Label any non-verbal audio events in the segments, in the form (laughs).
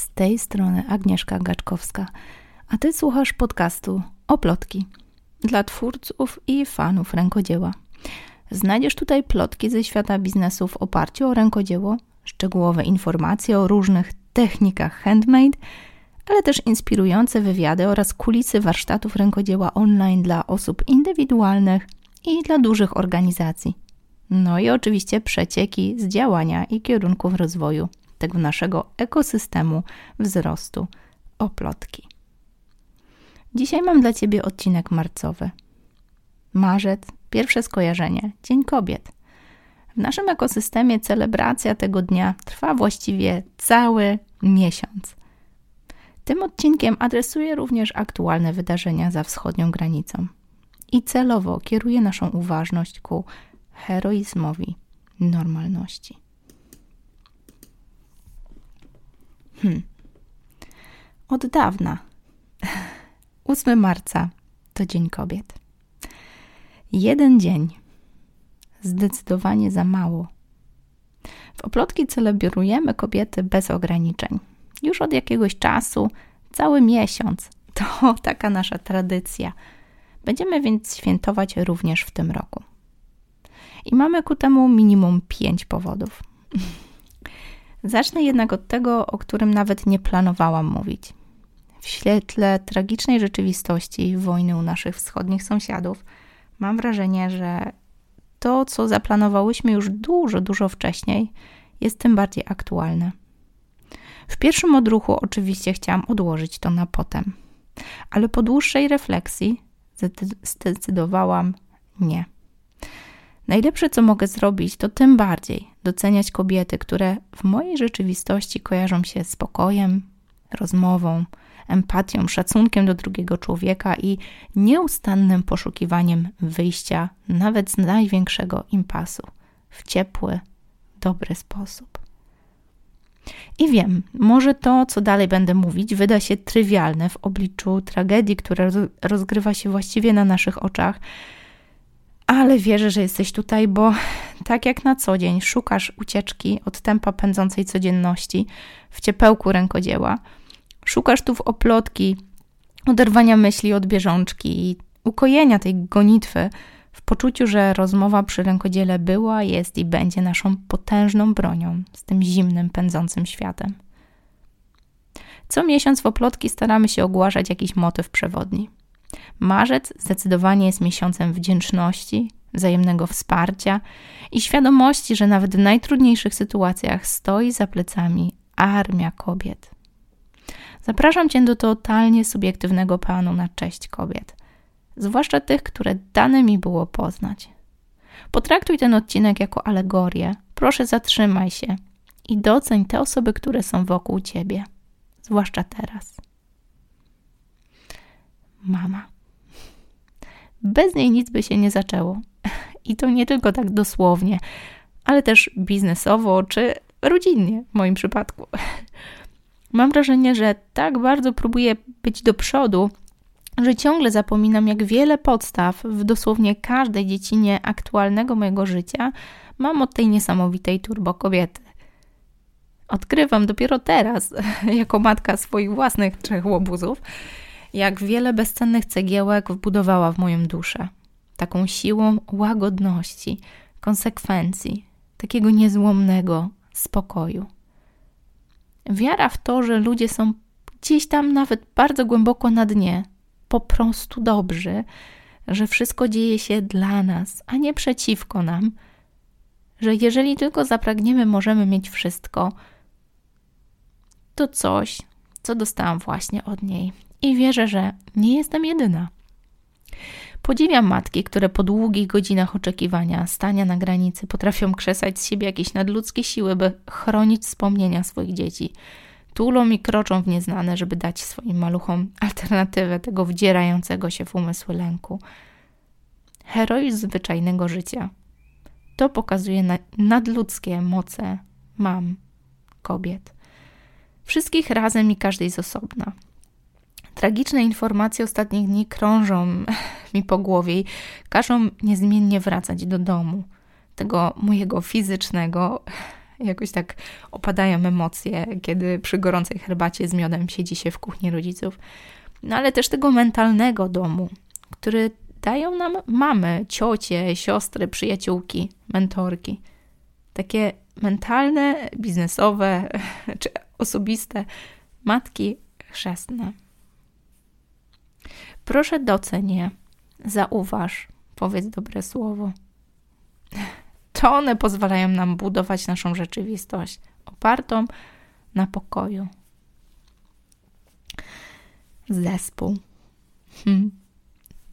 Z tej strony Agnieszka Gaczkowska, a ty słuchasz podcastu Oplotki dla twórców i fanów rękodzieła. Znajdziesz tutaj plotki ze świata biznesu w oparciu o rękodzieło, szczegółowe informacje o różnych technikach handmade, ale też inspirujące wywiady oraz kulisy warsztatów rękodzieła online dla osób indywidualnych i dla dużych organizacji. No i oczywiście przecieki z działania i kierunków rozwoju tego naszego ekosystemu wzrostu oplotki. Dzisiaj mam dla Ciebie odcinek marcowy. Marzec, pierwsze skojarzenie, Dzień Kobiet. W naszym ekosystemie celebracja tego dnia trwa właściwie cały miesiąc. Tym odcinkiem adresuję również aktualne wydarzenia za wschodnią granicą i celowo kieruję naszą uważność ku heroizmowi normalności. Hmm. Od dawna. (laughs) 8 marca to Dzień Kobiet. Jeden dzień. Zdecydowanie za mało. W oplotki celebrujemy kobiety bez ograniczeń. Już od jakiegoś czasu, cały miesiąc. (laughs) To taka nasza tradycja. Będziemy więc świętować również w tym roku. I mamy ku temu minimum pięć powodów. (laughs) Zacznę jednak od tego, o którym nawet nie planowałam mówić. W świetle tragicznej rzeczywistości wojny u naszych wschodnich sąsiadów, mam wrażenie, że to, co zaplanowałyśmy już dużo, dużo wcześniej, jest tym bardziej aktualne. W pierwszym odruchu oczywiście chciałam odłożyć to na potem, ale po dłuższej refleksji zdecydowałam nie. Najlepsze, co mogę zrobić, to tym bardziej doceniać kobiety, które w mojej rzeczywistości kojarzą się spokojem, rozmową, empatią, szacunkiem do drugiego człowieka i nieustannym poszukiwaniem wyjścia nawet z największego impasu w ciepły, dobry sposób. I wiem, może to, co dalej będę mówić, wyda się trywialne w obliczu tragedii, która rozgrywa się właściwie na naszych oczach ale wierzę, że jesteś tutaj, bo tak jak na co dzień szukasz ucieczki od tempa pędzącej codzienności w ciepełku rękodzieła, szukasz tu w oplotki oderwania myśli od bieżączki i ukojenia tej gonitwy w poczuciu, że rozmowa przy rękodziele była, jest i będzie naszą potężną bronią z tym zimnym, pędzącym światem. Co miesiąc w oplotki staramy się ogłaszać jakiś motyw przewodni. Marzec zdecydowanie jest miesiącem wdzięczności, wzajemnego wsparcia i świadomości, że nawet w najtrudniejszych sytuacjach stoi za plecami armia kobiet. Zapraszam Cię do totalnie subiektywnego planu na cześć kobiet, zwłaszcza tych, które dane mi było poznać. Potraktuj ten odcinek jako alegorię. Proszę zatrzymaj się i doceń te osoby, które są wokół Ciebie, zwłaszcza teraz mama. Bez niej nic by się nie zaczęło. I to nie tylko tak dosłownie, ale też biznesowo czy rodzinnie w moim przypadku. Mam wrażenie, że tak bardzo próbuję być do przodu, że ciągle zapominam, jak wiele podstaw w dosłownie każdej dziedzinie aktualnego mojego życia mam od tej niesamowitej turbo kobiety. Odkrywam dopiero teraz, (laughs) jako matka swoich własnych trzech łobuzów, jak wiele bezcennych cegiełek wbudowała w moją duszę. Taką siłą łagodności, konsekwencji, takiego niezłomnego spokoju. Wiara w to, że ludzie są gdzieś tam nawet bardzo głęboko na dnie, po prostu dobrzy, że wszystko dzieje się dla nas, a nie przeciwko nam, że jeżeli tylko zapragniemy, możemy mieć wszystko, to coś, co dostałam właśnie od niej i wierzę, że nie jestem jedyna. Podziwiam matki, które po długich godzinach oczekiwania, stania na granicy, potrafią krzesać z siebie jakieś nadludzkie siły, by chronić wspomnienia swoich dzieci. Tulą i kroczą w nieznane, żeby dać swoim maluchom alternatywę tego wdzierającego się w umysły lęku. Heroizm zwyczajnego życia. To pokazuje na nadludzkie moce mam, kobiet. Wszystkich razem i każdej z osobna. Tragiczne informacje ostatnich dni krążą (laughs) mi po głowie i każą niezmiennie wracać do domu, tego mojego fizycznego, (laughs) Jakoś tak opadają emocje, kiedy przy gorącej herbacie z miodem siedzi się w kuchni rodziców. No ale też tego mentalnego domu, który dają nam mamy, ciocie, siostry, przyjaciółki, mentorki. Takie mentalne, biznesowe (laughs) czy osobiste matki chrzestne. Proszę doceń je, zauważ, powiedz dobre słowo. To one pozwalają nam budować naszą rzeczywistość opartą na pokoju. Zespół. Hmm.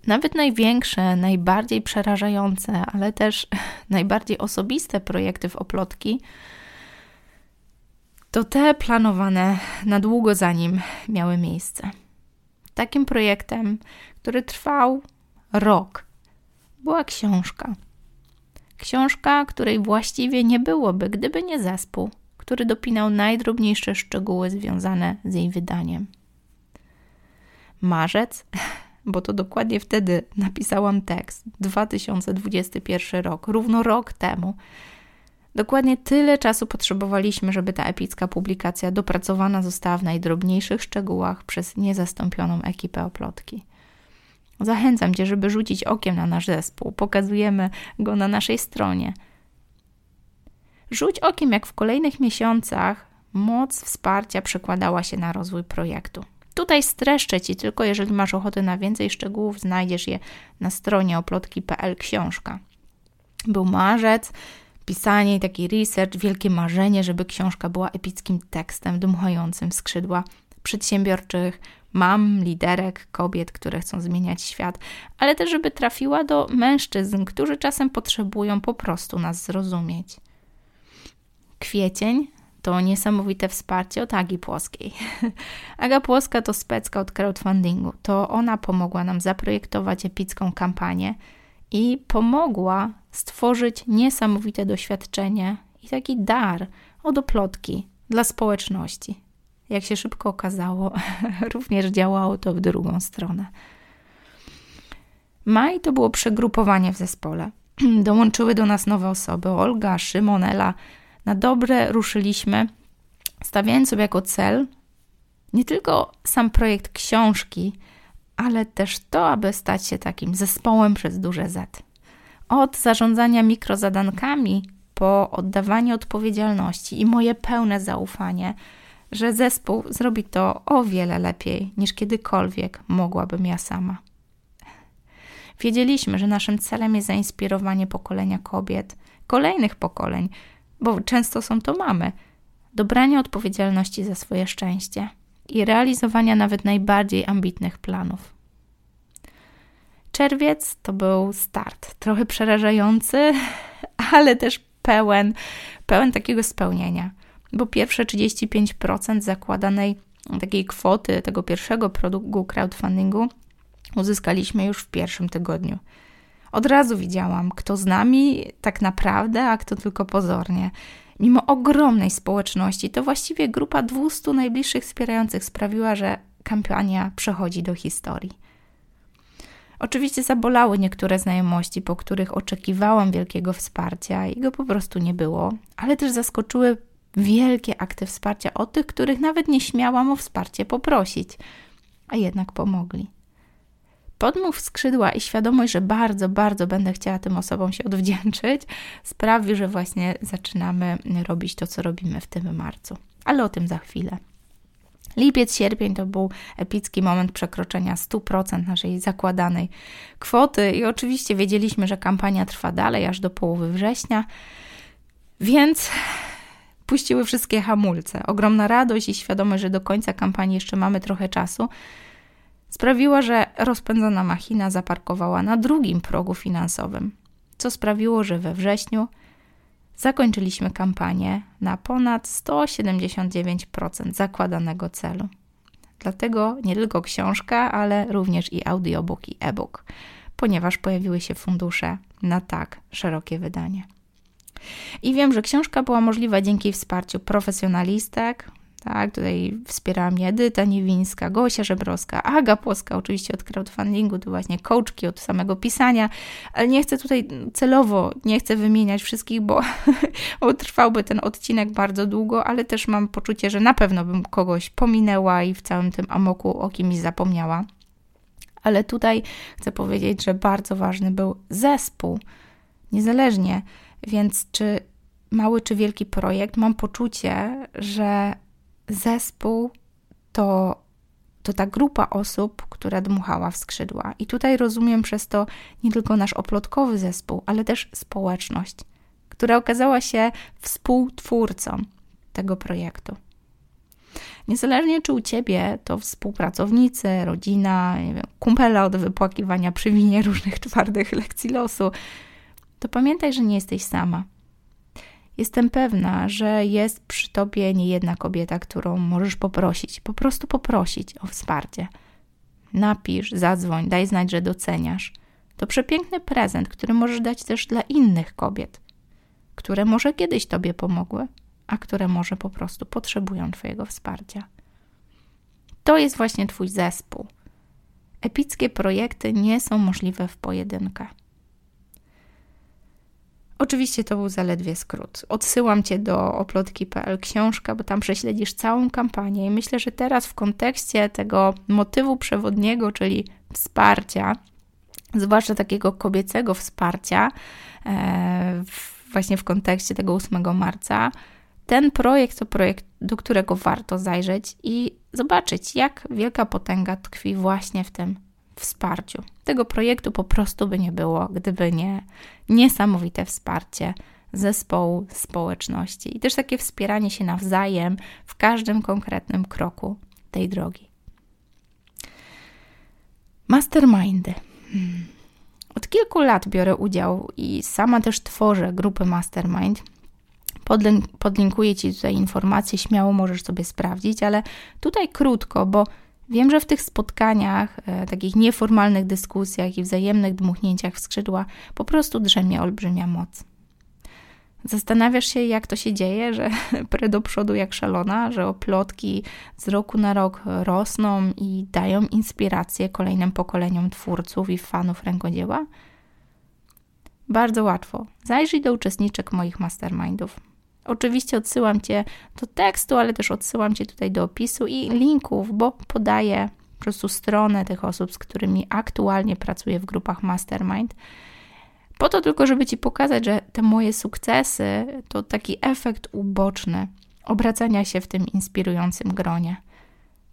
Nawet największe, najbardziej przerażające, ale też (laughs) najbardziej osobiste projekty w oplotki to te planowane na długo zanim miały miejsce. Takim projektem, który trwał rok, była książka. Książka, której właściwie nie byłoby, gdyby nie zespół, który dopinał najdrobniejsze szczegóły związane z jej wydaniem. Marzec, (laughs) bo to dokładnie wtedy napisałam tekst, 2021 rok, równo rok temu. Dokładnie tyle czasu potrzebowaliśmy, żeby ta epicka publikacja dopracowana została w najdrobniejszych szczegółach przez niezastąpioną ekipę oplotki. Zachęcam Cię, żeby rzucić okiem na nasz zespół. Pokazujemy go na naszej stronie. Rzuć okiem, jak w kolejnych miesiącach moc wsparcia przekładała się na rozwój projektu. Tutaj streszczę Ci, tylko jeżeli masz ochotę na więcej szczegółów, znajdziesz je na stronie oplotki.pl książka. Był marzec, pisanie i taki research, wielkie marzenie, żeby książka była epickim tekstem dmuchającym skrzydła przedsiębiorczych mam, liderek, kobiet, które chcą zmieniać świat, ale też, żeby trafiła do mężczyzn, którzy czasem potrzebują po prostu nas zrozumieć. Kwiecień to niesamowite wsparcie od Agi Płoskiej. (laughs) Aga Płoska to specka od crowdfundingu. To ona pomogła nam zaprojektować epicką kampanię i pomogła stworzyć niesamowite doświadczenie i taki dar od oplotki dla społeczności. Jak się szybko okazało, (laughs) również działało to w drugą stronę. Maj to było przegrupowanie w zespole. (clears throat) Dołączyły do nas nowe osoby: Olga, Szymon, Ela. Na dobre ruszyliśmy, stawiając sobie jako cel nie tylko sam projekt książki, ale też to, aby stać się takim zespołem przez duże Z. Od zarządzania mikrozadankami po oddawanie odpowiedzialności i moje pełne zaufanie że zespół zrobi to o wiele lepiej niż kiedykolwiek mogłabym ja sama. Wiedzieliśmy, że naszym celem jest zainspirowanie pokolenia kobiet, kolejnych pokoleń, bo często są to mamy, do brania odpowiedzialności za swoje szczęście i realizowania nawet najbardziej ambitnych planów. Czerwiec to był start, trochę przerażający, (laughs) ale też pełen, pełen takiego spełnienia bo pierwsze 35% zakładanej takiej kwoty tego pierwszego produktu crowdfundingu uzyskaliśmy już w pierwszym tygodniu. Od razu widziałam, kto z nami tak naprawdę, a kto tylko pozornie. Mimo ogromnej społeczności, to właściwie grupa 200 najbliższych wspierających sprawiła, że kampania przechodzi do historii. Oczywiście zabolały niektóre znajomości, po których oczekiwałam wielkiego wsparcia i go po prostu nie było, ale też zaskoczyły wielkie akty wsparcia od tych, których nawet nie śmiałam o wsparcie poprosić, a jednak pomogli. Podmów skrzydła i świadomość, że bardzo, bardzo będę chciała tym osobom się odwdzięczyć, sprawi, że właśnie zaczynamy robić to, co robimy w tym marcu. Ale o tym za chwilę. Lipiec, sierpień to był epicki moment przekroczenia 100% naszej zakładanej kwoty, i oczywiście wiedzieliśmy, że kampania trwa dalej aż do połowy września, więc puściły wszystkie hamulce. Ogromna radość i świadomość, że do końca kampanii jeszcze mamy trochę czasu, sprawiła, że rozpędzona machina zaparkowała na drugim progu finansowym, co sprawiło, że we wrześniu zakończyliśmy kampanię na ponad 179% zakładanego celu. Dlatego nie tylko książka, ale również i audiobook i e-book, ponieważ pojawiły się fundusze na tak szerokie wydanie. I wiem, że książka była możliwa dzięki wsparciu profesjonalistek, Tak, tutaj wspiera mnie Edyta Niewińska, Gosia Żebrowska, Aga Płoska, oczywiście od crowdfundingu, to właśnie coachki od samego pisania, ale nie chcę tutaj celowo, nie chcę wymieniać wszystkich, bo, (laughs) bo trwałby ten odcinek bardzo długo, ale też mam poczucie, że na pewno bym kogoś pominęła i w całym tym amoku o kimś zapomniała. Ale tutaj chcę powiedzieć, że bardzo ważny był zespół, niezależnie, więc czy mały czy wielki projekt, mam poczucie, że zespół to, to ta grupa osób, która dmuchała w skrzydła. I tutaj rozumiem przez to nie tylko nasz oplotkowy zespół, ale też społeczność, która okazała się współtwórcą tego projektu. Niezależnie czy u ciebie to współpracownicy, rodzina, nie wiem, kumpela od wypłakiwania przy winie różnych twardych lekcji losu, to pamiętaj, że nie jesteś sama Jestem pewna, że jest przy tobie niejedna kobieta, którą możesz poprosić, po prostu poprosić o wsparcie. Napisz, zadzwoń, daj znać, że doceniasz. To przepiękny prezent, który możesz dać też dla innych kobiet, które może kiedyś tobie pomogły, a które może po prostu potrzebują twojego wsparcia. To jest właśnie twój zespół. Epickie projekty nie są możliwe w pojedynkę. Oczywiście to był zaledwie skrót. Odsyłam Cię do oplotki.pl książka, bo tam prześledzisz całą kampanię i myślę, że teraz w kontekście tego motywu przewodniego, czyli wsparcia, zwłaszcza takiego kobiecego wsparcia, e, właśnie w kontekście tego 8 marca, ten projekt to projekt, do którego warto zajrzeć i zobaczyć, jak wielka potęga tkwi właśnie w tym wsparciu. Tego projektu po prostu by nie było, gdyby nie niesamowite wsparcie zespołu, społeczności i też takie wspieranie się nawzajem w każdym konkretnym kroku tej drogi. Mastermindy. Hmm. Od kilku lat biorę udział i sama też tworzę grupy Mastermind. Podlinkuję Ci tutaj informacje, śmiało możesz sobie sprawdzić, ale tutaj krótko, bo Wiem, że w tych spotkaniach, e, takich nieformalnych dyskusjach i wzajemnych dmuchnięciach w skrzydła po prostu drzemie olbrzymia moc. Zastanawiasz się, jak to się dzieje, że (laughs) pre do przodu jak szalona, że oplotki z roku na rok rosną i dają inspirację kolejnym pokoleniom twórców i fanów rękodzieła? Bardzo łatwo. Zajrzyj do uczestniczek moich mastermindów. Oczywiście odsyłam Cię do tekstu, ale też odsyłam Cię tutaj do opisu i linków, bo podaję po prostu stronę tych osób, z którymi aktualnie pracuję w grupach Mastermind. Po to tylko, żeby Ci pokazać, że te moje sukcesy to taki efekt uboczny obracania się w tym inspirującym gronie.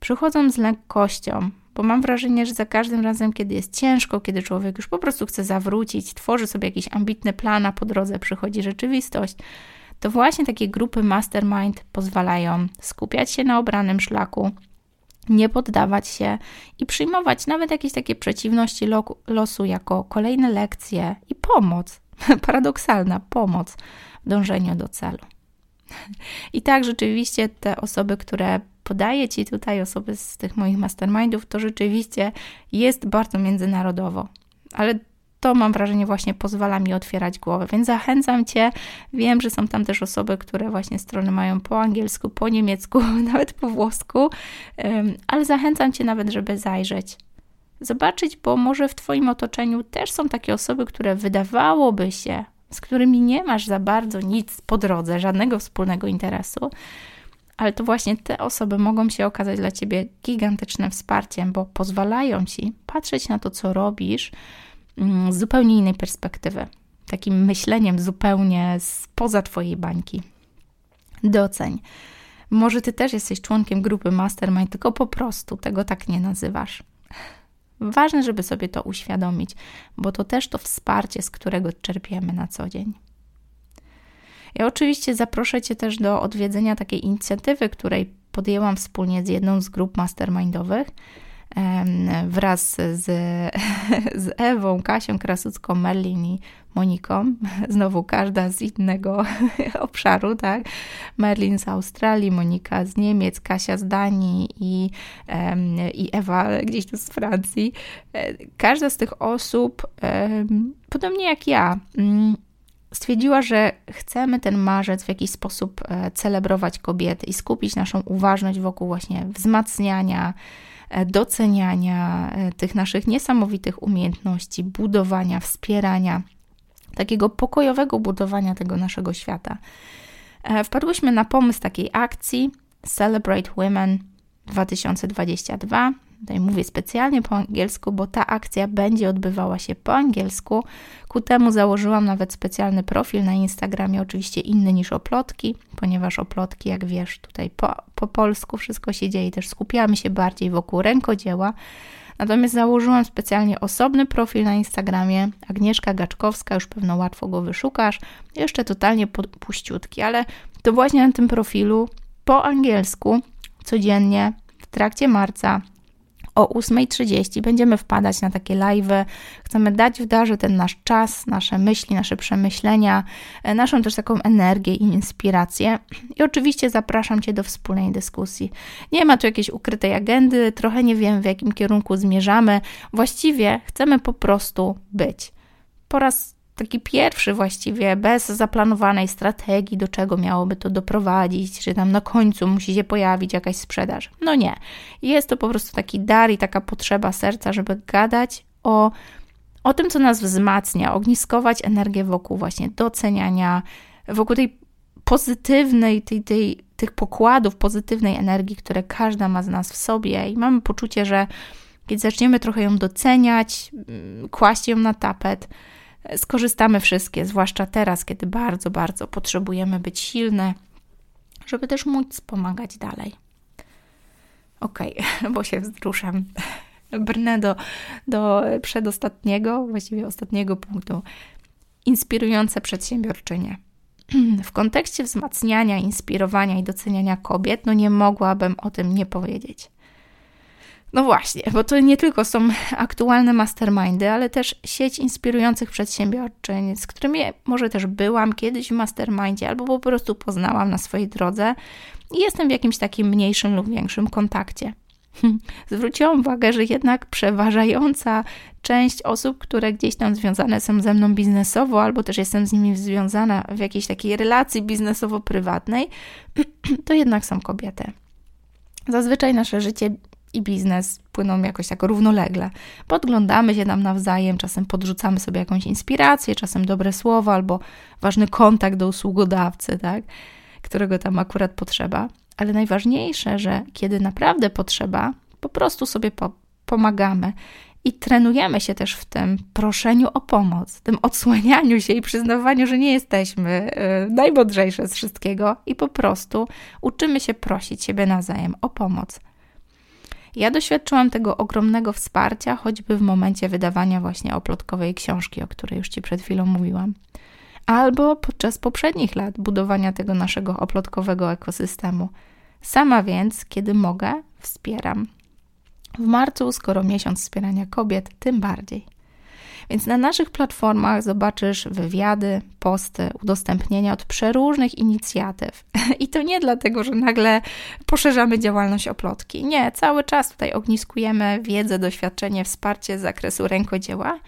Przychodzą z lekkością, bo mam wrażenie, że za każdym razem, kiedy jest ciężko, kiedy człowiek już po prostu chce zawrócić, tworzy sobie jakiś ambitny plan, a po drodze przychodzi rzeczywistość, to właśnie takie grupy mastermind pozwalają skupiać się na obranym szlaku, nie poddawać się i przyjmować nawet jakieś takie przeciwności losu jako kolejne lekcje i pomoc, (laughs) paradoksalna pomoc w dążeniu do celu. I tak rzeczywiście te osoby, które podaję Ci tutaj, osoby z tych moich mastermindów, to rzeczywiście jest bardzo międzynarodowo. Ale to mam wrażenie właśnie pozwala mi otwierać głowę, więc zachęcam Cię. Wiem, że są tam też osoby, które właśnie strony mają po angielsku, po niemiecku, (laughs) nawet po włosku, ale zachęcam Cię nawet, żeby zajrzeć. Zobaczyć, bo może w Twoim otoczeniu też są takie osoby, które wydawałoby się, z którymi nie masz za bardzo nic po drodze, żadnego wspólnego interesu, ale to właśnie te osoby mogą się okazać dla Ciebie gigantycznym wsparciem, bo pozwalają Ci patrzeć na to, co robisz, z zupełnie innej perspektywy, takim myśleniem zupełnie spoza Twojej bańki. Doceń. Może Ty też jesteś członkiem grupy Mastermind, tylko po prostu tego tak nie nazywasz. Ważne, żeby sobie to uświadomić, bo to też to wsparcie, z którego czerpiemy na co dzień. Ja oczywiście zaproszę Cię też do odwiedzenia takiej inicjatywy, której podjęłam wspólnie z jedną z grup mastermindowych wraz z, (laughs) z Ewą, Kasią Krasucką, Merlin i Moniką. (laughs) Znowu każda z innego (laughs) obszaru, tak? Merlin z Australii, Monika z Niemiec, Kasia z Danii i, i Ewa gdzieś tu z Francji. E, każda z tych osób, podobnie jak ja, mm, stwierdziła, że chcemy ten marzec w jakiś sposób e, celebrować kobiety i skupić naszą uważność wokół właśnie wzmacniania, doceniania e, tych naszych niesamowitych umiejętności, budowania, wspierania, takiego pokojowego budowania tego naszego świata. Wpadłyśmy na pomysł takiej akcji Celebrate Women 2022. Tutaj mówię specjalnie po angielsku, bo ta akcja będzie odbywała się po angielsku. Ku temu założyłam nawet specjalny profil na Instagramie, oczywiście inny niż oplotki, ponieważ oplotki, jak wiesz, tutaj po, po polsku wszystko się dzieje, też skupiamy się bardziej wokół rękodzieła. Natomiast założyłam specjalnie osobny profil na Instagramie, Agnieszka Gaczkowska, już pewno łatwo go wyszukasz, jeszcze totalnie puściutki, ale to właśnie na tym profilu po angielsku codziennie w trakcie marca o 8.30 będziemy wpadać na takie live'y. Chcemy dać w darze ten nasz czas, nasze myśli, nasze przemyślenia, e, naszą też taką energię i inspirację. I oczywiście zapraszam Cię do wspólnej dyskusji. Nie ma tu jakiejś ukrytej agendy, trochę nie wiem w jakim kierunku zmierzamy. Właściwie chcemy po prostu być. Po raz taki pierwszy właściwie, bez zaplanowanej strategii, do czego miałoby to doprowadzić, czy tam na końcu musi się pojawić jakaś sprzedaż. No nie. Jest to po prostu taki dar i taka potrzeba serca, żeby gadać o, o tym, co nas wzmacnia, ogniskować energię wokół właśnie doceniania, wokół tej pozytywnej, tej, tej, tych pokładów pozytywnej energii, które każda ma z nas w sobie i mamy poczucie, że kiedy zaczniemy trochę ją doceniać, mm, kłaść ją na tapet, skorzystamy wszystkie, zwłaszcza teraz, kiedy bardzo, bardzo potrzebujemy być silne, żeby też móc pomagać dalej. Okay, (laughs) bo się wzruszam. Brnę do, do przedostatniego, właściwie ostatniego punktu. Inspirujące przedsiębiorczynie. (clears throat) W kontekście wzmacniania, inspirowania i doceniania kobiet, no nie mogłabym o tym nie powiedzieć. No właśnie, bo to nie tylko są aktualne mastermindy, ale też sieć inspirujących przedsiębiorczyń, z którymi może też byłam kiedyś w mastermindzie albo po prostu poznałam na swojej drodze i jestem w jakimś takim mniejszym lub większym kontakcie. (laughs) Zwróciłam uwagę, że jednak przeważająca część osób, które gdzieś tam związane są ze mną biznesowo, albo też jestem z nimi związana w jakiejś takiej relacji biznesowo-prywatnej, (clears throat) to jednak są kobiety. Zazwyczaj nasze życie i biznes płyną jakoś tak równolegle. Podglądamy się tam nawzajem, czasem podrzucamy sobie jakąś inspirację, czasem dobre słowo albo ważny kontakt do usługodawcy, tak? którego tam akurat potrzeba. Ale najważniejsze, że kiedy naprawdę potrzeba, po prostu sobie po pomagamy i trenujemy się też w tym proszeniu o pomoc, tym odsłanianiu się i przyznawaniu, że nie jesteśmy yy, najmądrzejsze z wszystkiego i po prostu uczymy się prosić siebie nawzajem o pomoc, ja doświadczyłam tego ogromnego wsparcia, choćby w momencie wydawania właśnie oplotkowej książki, o której już Ci przed chwilą mówiłam. Albo podczas poprzednich lat budowania tego naszego oplotkowego ekosystemu. Sama więc, kiedy mogę, wspieram. W marcu, skoro miesiąc wspierania kobiet, tym bardziej. Więc na naszych platformach zobaczysz wywiady, posty, udostępnienia od przeróżnych inicjatyw. (laughs) I to nie dlatego, że nagle poszerzamy działalność oplotki. Nie, cały czas tutaj ogniskujemy wiedzę, doświadczenie, wsparcie z zakresu rękodzieła,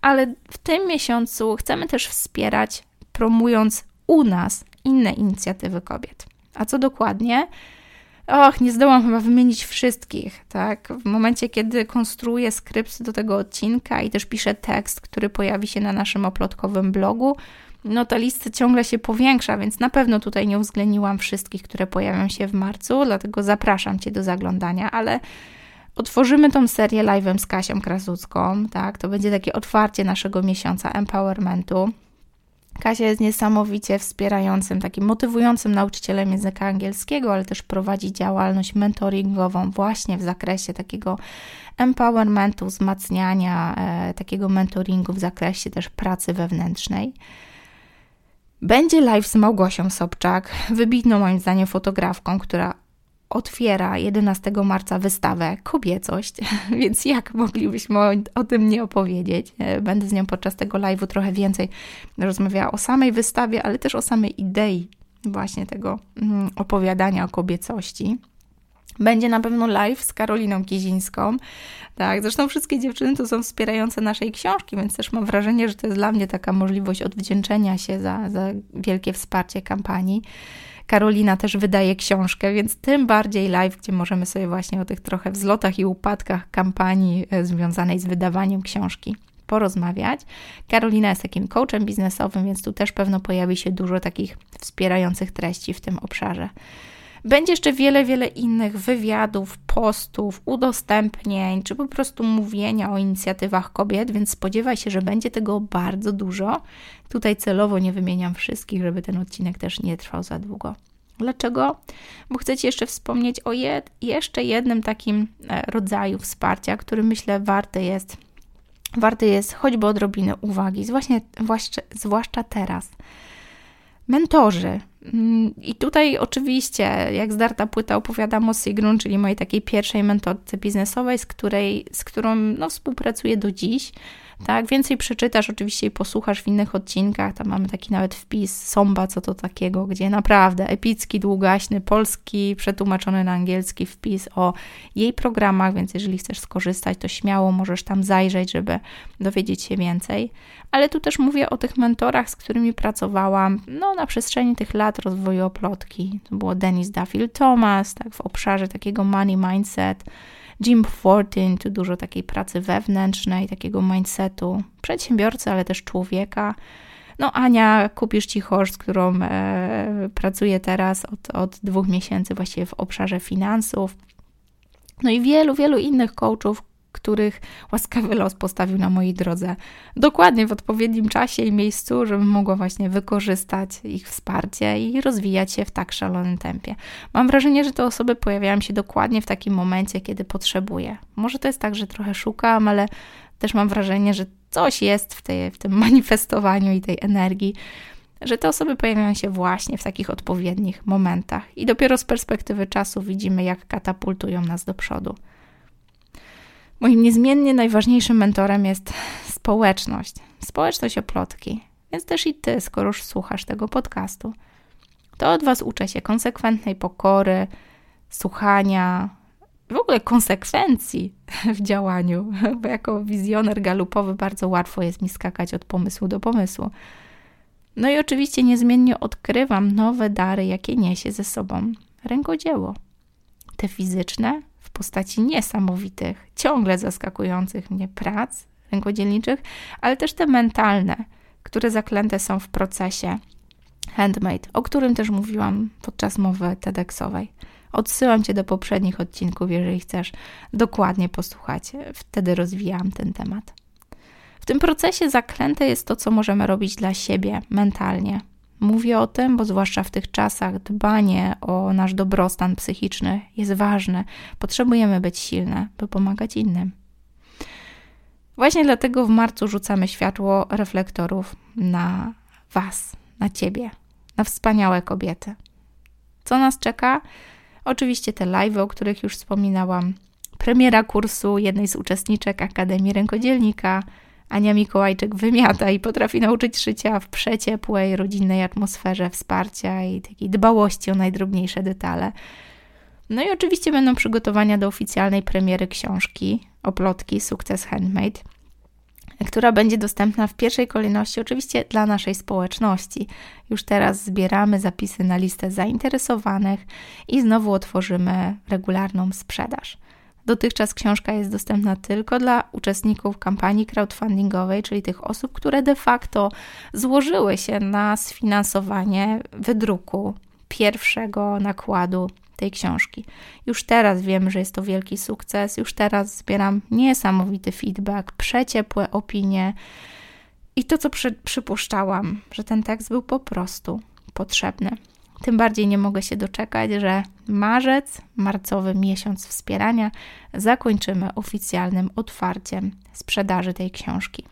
ale w tym miesiącu chcemy też wspierać, promując u nas inne inicjatywy kobiet. A co dokładnie? Och, nie zdołam chyba wymienić wszystkich, tak? W momencie, kiedy konstruuję skrypt do tego odcinka i też piszę tekst, który pojawi się na naszym oplotkowym blogu, no ta lista ciągle się powiększa, więc na pewno tutaj nie uwzględniłam wszystkich, które pojawią się w marcu, dlatego zapraszam Cię do zaglądania, ale otworzymy tą serię live'em z Kasią Krasucką, tak? To będzie takie otwarcie naszego miesiąca empowermentu. Kasia jest niesamowicie wspierającym, takim motywującym nauczycielem języka angielskiego, ale też prowadzi działalność mentoringową właśnie w zakresie takiego empowermentu, wzmacniania, e, takiego mentoringu w zakresie też pracy wewnętrznej. Będzie live z Małgosią Sobczak, wybitną moim zdaniem fotografką, która otwiera 11 marca wystawę Kobiecość, (laughs) więc jak moglibyśmy o, o, tym nie opowiedzieć? E, będę z nią podczas tego live'u trochę więcej rozmawiała o samej wystawie, ale też o samej idei właśnie tego mm, opowiadania o kobiecości. Będzie na pewno live z Karoliną Kizińską. Tak, zresztą wszystkie dziewczyny to są wspierające naszej książki, więc też mam wrażenie, że to jest dla mnie taka możliwość odwdzięczenia się za, za wielkie wsparcie kampanii. Karolina też wydaje książkę, więc tym bardziej live, gdzie możemy sobie właśnie o tych trochę wzlotach i upadkach kampanii e, związanej z wydawaniem książki porozmawiać. Karolina jest takim coachem biznesowym, więc tu też pewno pojawi się dużo takich wspierających treści w tym obszarze. Będzie jeszcze wiele, wiele innych wywiadów, postów, udostępnień, czy po prostu mówienia o inicjatywach kobiet, więc spodziewaj się, że będzie tego bardzo dużo. Tutaj celowo nie wymieniam wszystkich, żeby ten odcinek też nie trwał za długo. Dlaczego? Bo chcę Ci jeszcze wspomnieć o jeszcze jednym takim e, rodzaju wsparcia, który myślę warte jest, warte jest choćby odrobiny uwagi, właśnie, zwłaszcza teraz. Mentorzy. Mm, I tutaj oczywiście, jak zdarta płyta, opowiadam o Sigrun, czyli mojej takiej pierwszej mentorce biznesowej, z, której, z którą no, współpracuję do dziś. Tak, więcej przeczytasz oczywiście i posłuchasz w innych odcinkach. Tam mamy taki nawet wpis Somba, co to takiego, gdzie naprawdę epicki, długaśny, polski, przetłumaczony na angielski wpis o jej programach, więc jeżeli chcesz skorzystać, to śmiało możesz tam zajrzeć, żeby dowiedzieć się więcej. Ale tu też mówię o tych mentorach, z którymi pracowałam no, na przestrzeni tych lat rozwoju oplotki. To było Denis Duffield Thomas, tak, w obszarze takiego money mindset Jim Fortin, tu dużo takiej pracy wewnętrznej, takiego mindsetu przedsiębiorcy, ale też człowieka. No Ania kupisz ci z którą e, pracuję teraz od, od dwóch miesięcy właściwie w obszarze finansów. No i wielu, wielu innych coachów, których łaskawy los postawił na mojej drodze dokładnie w odpowiednim czasie i miejscu, żebym mogła właśnie wykorzystać ich wsparcie i rozwijać się w tak szalonym tempie. Mam wrażenie, że te osoby pojawiają się dokładnie w takim momencie, kiedy potrzebuję. Może to jest tak, że trochę szukam, ale też mam wrażenie, że coś jest w, tej, w tym manifestowaniu i tej energii, że te osoby pojawiają się właśnie w takich odpowiednich momentach i dopiero z perspektywy czasu widzimy, jak katapultują nas do przodu. Moim niezmiennie najważniejszym mentorem jest społeczność. Społeczność oplotki. Więc też i ty, skoro już słuchasz tego podcastu, to od was uczę się konsekwentnej pokory, słuchania, w ogóle konsekwencji (laughs) w działaniu, bo jako wizjoner galupowy bardzo łatwo jest mi skakać od pomysłu do pomysłu. No i oczywiście niezmiennie odkrywam nowe dary, jakie niesie ze sobą rękodzieło. Te fizyczne, postaci niesamowitych, ciągle zaskakujących mnie prac rękodzielniczych, ale też te mentalne, które zaklęte są w procesie handmade, o którym też mówiłam podczas mowy TEDxowej. Odsyłam Cię do poprzednich odcinków, jeżeli chcesz dokładnie posłuchać. Wtedy rozwijałam ten temat. W tym procesie zaklęte jest to, co możemy robić dla siebie mentalnie, Mówię o tym, bo zwłaszcza w tych czasach dbanie o nasz dobrostan psychiczny jest ważne. Potrzebujemy być silne, by pomagać innym. Właśnie dlatego w marcu rzucamy światło reflektorów na Was, na Ciebie, na wspaniałe kobiety. Co nas czeka? Oczywiście te live, o których już wspominałam, premiera kursu jednej z uczestniczek Akademii Rękodzielnika – Ania Mikołajczyk wymiata i potrafi nauczyć szycia w przeciepłej, rodzinnej atmosferze wsparcia i takiej dbałości o najdrobniejsze detale. No i oczywiście będą przygotowania do oficjalnej premiery książki Oplotki Sukces Handmade, która będzie dostępna w pierwszej kolejności oczywiście dla naszej społeczności. Już teraz zbieramy zapisy na listę zainteresowanych i znowu otworzymy regularną sprzedaż. Dotychczas książka jest dostępna tylko dla uczestników kampanii crowdfundingowej, czyli tych osób, które de facto złożyły się na sfinansowanie wydruku pierwszego nakładu tej książki. Już teraz wiem, że jest to wielki sukces, już teraz zbieram niesamowity feedback, przeciepłe opinie i to, co przy, przypuszczałam, że ten tekst był po prostu potrzebny. Tym bardziej nie mogę się doczekać, że marzec, marcowy miesiąc wspierania, zakończymy oficjalnym otwarciem sprzedaży tej książki.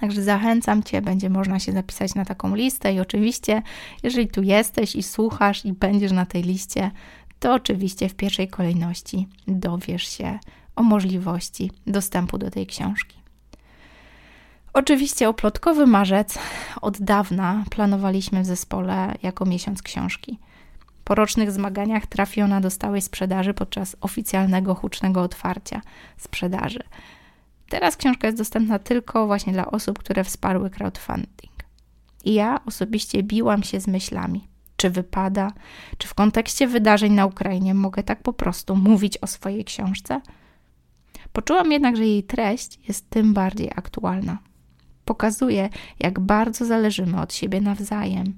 Także zachęcam Cię, będzie można się zapisać na taką listę i oczywiście, jeżeli tu jesteś i słuchasz i będziesz na tej liście, to oczywiście w pierwszej kolejności dowiesz się o możliwości dostępu do tej książki. Oczywiście oplotkowy marzec od dawna planowaliśmy w zespole jako miesiąc książki. Po rocznych zmaganiach trafi ona do stałej sprzedaży podczas oficjalnego hucznego otwarcia sprzedaży. Teraz książka jest dostępna tylko właśnie dla osób, które wsparły crowdfunding. I ja osobiście biłam się z myślami, czy wypada, czy w kontekście wydarzeń na Ukrainie mogę tak po prostu mówić o swojej książce. Poczułam jednak, że jej treść jest tym bardziej aktualna. Pokazuje, jak bardzo zależymy od siebie nawzajem,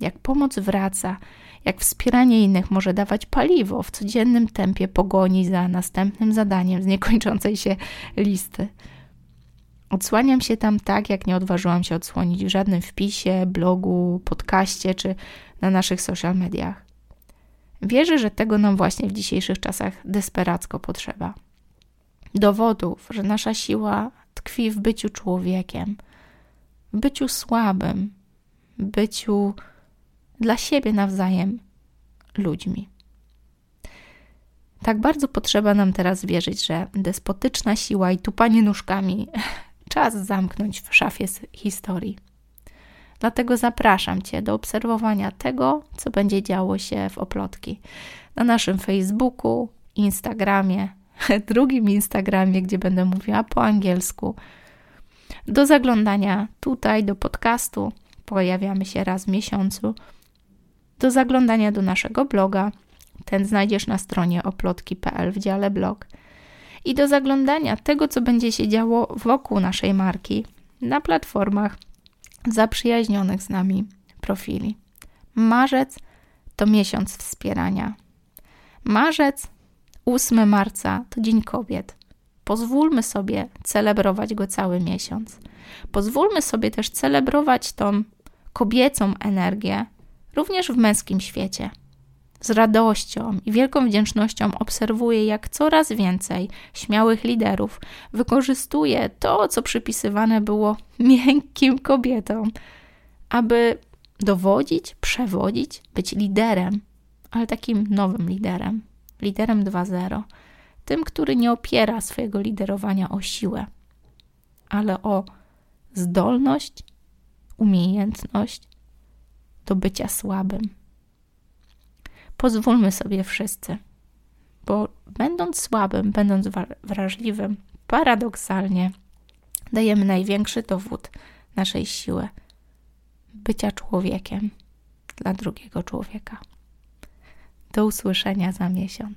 jak pomoc wraca, jak wspieranie innych może dawać paliwo w codziennym tempie pogoni za następnym zadaniem z niekończącej się listy. Odsłaniam się tam tak, jak nie odważyłam się odsłonić w żadnym wpisie, blogu, podcaście czy na naszych social mediach. Wierzę, że tego nam właśnie w dzisiejszych czasach desperacko potrzeba. Dowodów, że nasza siła tkwi w byciu człowiekiem, w byciu słabym, byciu dla siebie nawzajem ludźmi. Tak bardzo potrzeba nam teraz wierzyć, że despotyczna siła i tupanie nóżkami (laughs) czas zamknąć w szafie historii. Dlatego zapraszam Cię do obserwowania tego, co będzie działo się w oplotki na naszym Facebooku, Instagramie, (laughs) drugim Instagramie, gdzie będę mówiła po angielsku, do zaglądania tutaj do podcastu. Pojawiamy się raz w miesiącu. Do zaglądania do naszego bloga. Ten znajdziesz na stronie oplotki.pl w dziale blog. I do zaglądania tego, co będzie się działo wokół naszej marki na platformach zaprzyjaźnionych z nami profili. Marzec to miesiąc wspierania. Marzec, 8 marca to Dzień Kobiet. Pozwólmy sobie celebrować go cały miesiąc. Pozwólmy sobie też celebrować tą kobiecą energię również w męskim świecie. Z radością i wielką wdzięcznością obserwuję, jak coraz więcej śmiałych liderów wykorzystuje to, co przypisywane było (laughs) miękkim kobietom, aby dowodzić, przewodzić, być liderem, ale takim nowym liderem, liderem 2.0, tym, który nie opiera swojego liderowania o siłę, ale o zdolność, umiejętność do bycia słabym pozwólmy sobie wszyscy, bo będąc słabym, będąc wrażliwym, paradoksalnie dajemy największy dowód naszej siły bycia człowiekiem dla drugiego człowieka. Do usłyszenia za miesiąc.